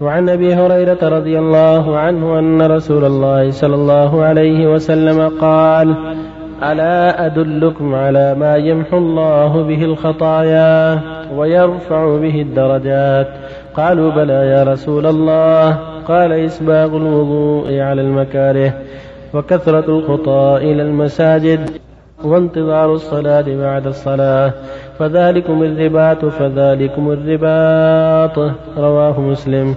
وعن أبي هريرة رضي الله عنه أن رسول الله صلى الله عليه وسلم قال ألا أدلكم على ما يمحو الله به الخطايا ويرفع به الدرجات؟ قالوا بلى يا رسول الله قال إسباغ الوضوء على المكاره وكثرة الخطى إلى المساجد. وانتظار الصلاة بعد الصلاة فذلكم الرباط فذلكم الرباط رواه مسلم.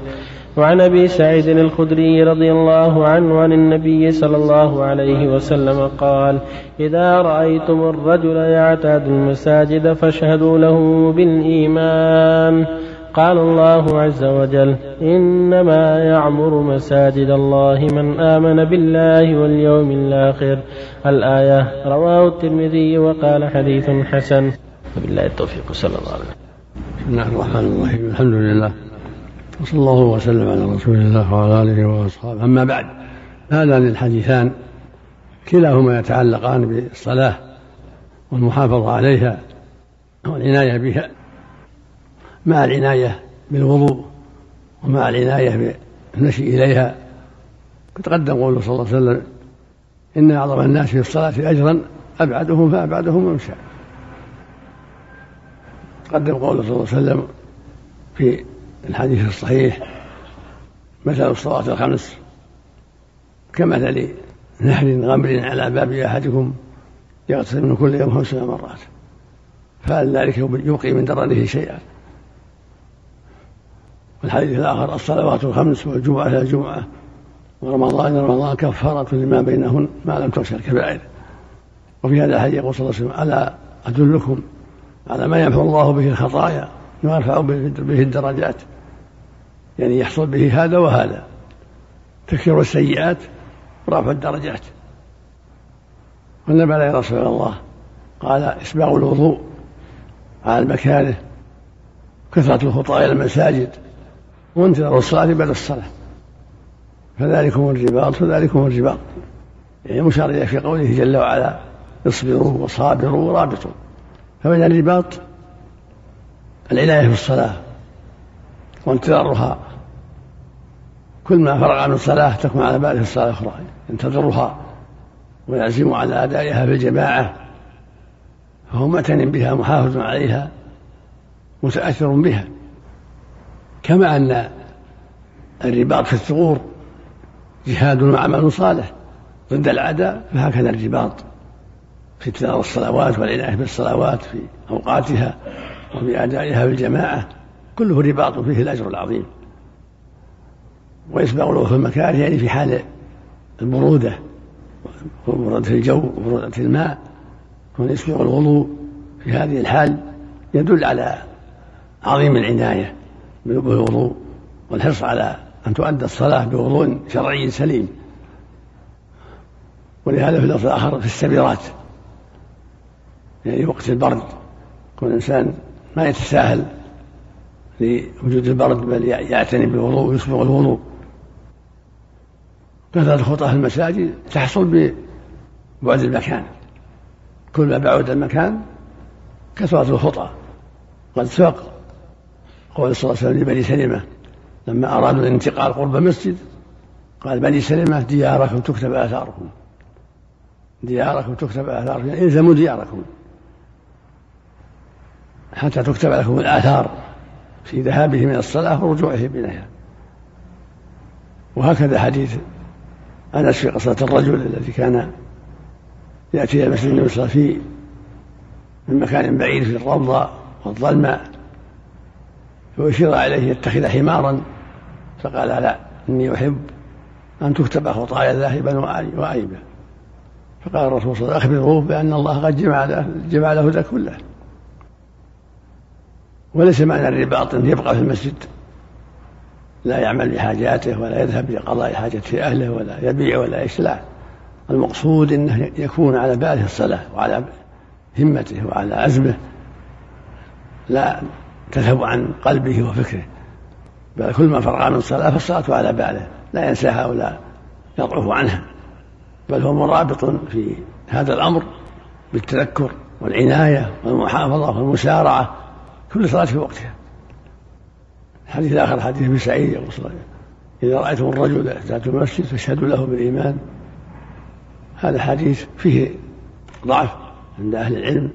وعن أبي سعيد الخدري رضي الله عنه عن النبي صلى الله عليه وسلم قال إذا رأيتم الرجل يعتاد المساجد فاشهدوا له بالإيمان. قال الله عز وجل إنما يعمر مساجد الله من آمن بالله واليوم الآخر. الآية رواه الترمذي وقال حديث حسن. وبالله التوفيق صلى الله عليه وسلم بسم الله الرحمن الرحيم الحمد لله وصلى الله وسلم على رسول الله وعلى آله وأصحابه. أما بعد هذان الحديثان كلاهما يتعلقان بالصلاة والمحافظة عليها والعناية بها. مع العناية بالوضوء ومع العناية بالمشي إليها. تقدم قوله صلى الله عليه وسلم إن أعظم الناس في الصلاة اجرا أبعدهم فأبعدهم ممشى تقدم قوله صلى الله عليه وسلم في الحديث الصحيح مثل الصلوات الخمس كمثل نهر غمر على باب أحدكم يغتسل من كل يوم خمس مرات فهل ذلك يبقي من درنه شيئا؟ والحديث الآخر الصلوات الخمس والجمعة إلى الجمعة. ورمضان رمضان كفارة لما بينهن ما لم تغش الكبائر وفي هذا الحديث يقول صلى الله عليه وسلم ألا أدلكم على ما ينفع الله به الخطايا ويرفع به الدرجات؟ يعني يحصل به هذا وهذا. تكفير السيئات ورفع الدرجات. بلى يا رسول الله قال إسباغ الوضوء على المكانه كثرة الخطى إلى المساجد وانتظار الصلاة بعد الصلاة. فذلكم الرباط فذلكم الرباط. يعني مشار في قوله جل وعلا اصبروا وصابروا ورابطوا. فمن الرباط العناية في الصلاة وانتظارها. كل ما فرغ عن الصلاة تكون على باله الصلاة الأخرى ينتظرها ويعزم على أدائها في الجماعة. فهو معتن بها محافظ عليها متأثر بها. كما أن الرباط في الثغور جهاد وعمل صالح ضد العداء فهكذا الرباط في ابتداء الصلوات والعناية بالصلوات في أوقاتها وفي أدائها بالجماعة كله رباط فيه الأجر العظيم. ويسبق له في المكاره يعني في حال البرودة وبرودة الجو وبرودة الماء يكون يسبق الوضوء في هذه الحال يدل على عظيم العناية. بالوضوء والحرص على أن تؤدى الصلاة بوضوء شرعي سليم. ولهذا في اللفظ الآخر في السبيرات يعني وقت البرد يكون الإنسان ما يتساهل لوجود البرد بل يعتني بالوضوء ويسبغ الوضوء كثرة في المساجد تحصل ببعد المكان. كل ما بعد المكان كثرة الخطى قد سبق قول صلى الله عليه وسلم لبني سلمة لما أرادوا الانتقال قرب مسجد قال بني سلمة دياركم تكتب آثاركم. دياركم تكتب آثاركم يعني إلزموا دياركم. حتى تكتب لكم الآثار في ذهابه من الصلاة ورجوعه إليها وهكذا حديث أنس في قصة الرجل الذي كان يأتي إلى المسجد النبي فيه من مكان بعيد في الروضة والظلمة. فأشير عليه يتخذ حمارا فقال لا إني أحب أن تكتب خطايا ذاهبا وعيبا فقال الرسول صلى الله عليه وسلم أخبروه بأن الله قد جمع له جمع له ذا كله. وليس معنى الرباط أن يبقى في المسجد. لا يعمل بحاجاته ولا يذهب لقضاء حاجة أهله ولا يبيع ولا يشلع المقصود أنه يكون على باله الصلاة وعلى همته وعلى عزمه. لا تذهب عن قلبه وفكره. بل كل ما فرغ من الصلاة فالصلاة على باله لا ينساها ولا يضعف عنها. بل هو مرابط في هذا الأمر بالتذكر والعناية والمحافظة والمسارعة كل صلاة في وقتها. الحديث الآخر حديث ابن سعيد يقول إذا رأيتم الرجل يحتاج المسجد فاشهدوا له بالإيمان. هذا حديث فيه ضعف عند أهل العلم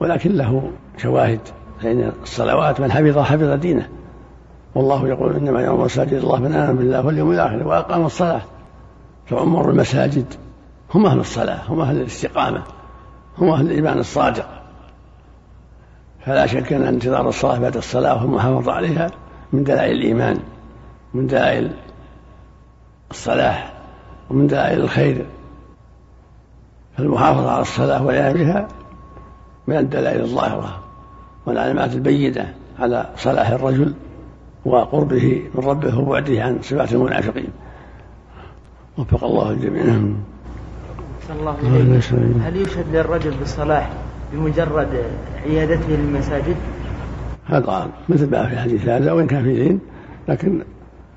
ولكن له شواهد. فإن الصلوات من حفظ حفظ دينه. والله يقول إنما يوم مساجد الله من آمن بالله واليوم الآخر وأقام الصلاة. فعمر المساجد هم أهل الصلاة هم أهل الاستقامة هم أهل الإيمان الصادق. فلا شك أن انتظار الصلاة بعد الصلاة والمحافظة عليها من دلائل الإيمان من دلائل الصلاح ومن دلائل الخير. فالمحافظة على الصلاة والعناية بها من الدلائل الظاهرة والعلامات البينة على صلاح الرجل وقربه من ربه وبعده عن صفات المنافقين. وفق الله الجميع الله هل يشهد للرجل بالصلاح بمجرد عيادته للمساجد؟ هذا مثل ما في الحديث هذا وإن كان في دين لكن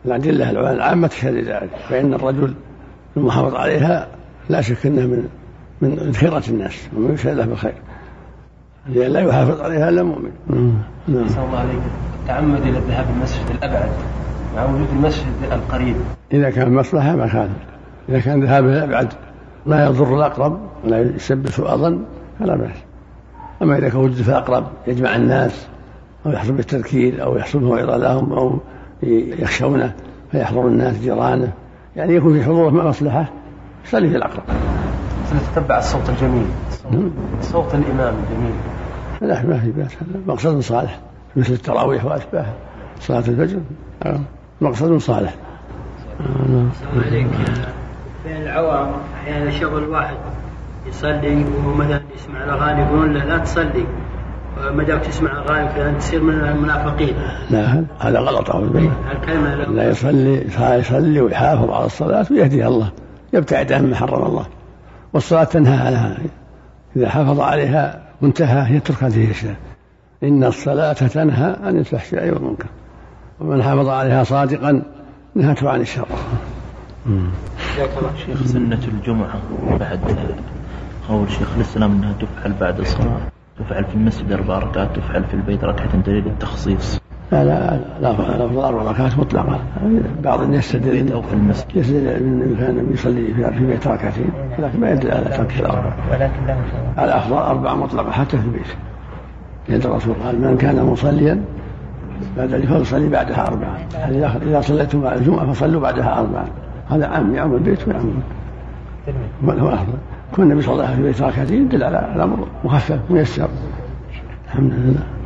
الأدلة العامة تشهد لذلك فإن الرجل المحافظ عليها لا شك أنه من من خيرة الناس ومن يشهد له بالخير. لأن لا يحافظ عليها إلا مؤمن. نعم. الله عليك. تعمد إلى الذهاب المسجد الأبعد مع وجود المسجد القريب. إذا كان مصلحة ما كان إذا كان ذهابه الأبعد لا يضر الأقرب ولا يسبب سوء ظن فلا بأس. أما إذا كان وجد في الأقرب يجمع الناس أو يحصل بالتذكير أو يحصل موعظة لهم أو يخشونه فيحضر الناس جيرانه. يعني يكون في حضوره مصلحة يصلي في الأقرب. نتتبع الصوت الجميل. صوت, نعم. صوت الإمام الجميل. لا ما في بأس. مقصد صالح مثل التراويح وأشباهه صلاة الفجر. مقصد صالح. السلام عليكم بين العوام أحيانا شغل واحد يصلي ومثلا يسمع الأغاني يقولون له لا تصلي. ما دامك تسمع أغاني كذا تصير من المنافقين. لا هذا غلط أعوذ بالله. لا يصلي يصلي ويحافظ على الصلاة ويهديها الله يبتعد عن ما حرم الله. والصلاة تنهى عنها. إذا حافظ عليها وانتهى يترك هذه الأشياء. إن الصلاة تنهى عن الفحشاء والمنكر. ومن حافظ عليها صادقا نهته عن الشر. شيخ سنة الجمعة. بعد قول شيخ الإسلام أنها تفعل بعد الصلاة تفعل في المسجد أربع ركعات تفعل في البيت ركعة دليل التخصيص. لا لا لا أربع ركعات مطلقة بعض الناس يستدل أو في المسجد. يستدل كان يصلي في البيت ركعتين لكن ما يدل على ترك الأربع ولكن له الأفضل أربع مطلقة حتى في البيت. لأن الرسول قال من كان مصليا بعد فليصلي بعدها أربعة. إذا صليتم بعد الجمعة فصلوا بعدها أربعة. هذا عام يعم البيت ويعم هو أفضل. كون النبي صلى الله عليه وسلم في البيت ركعتين يدل على الأمر مخفف ميسر. الحمد لله.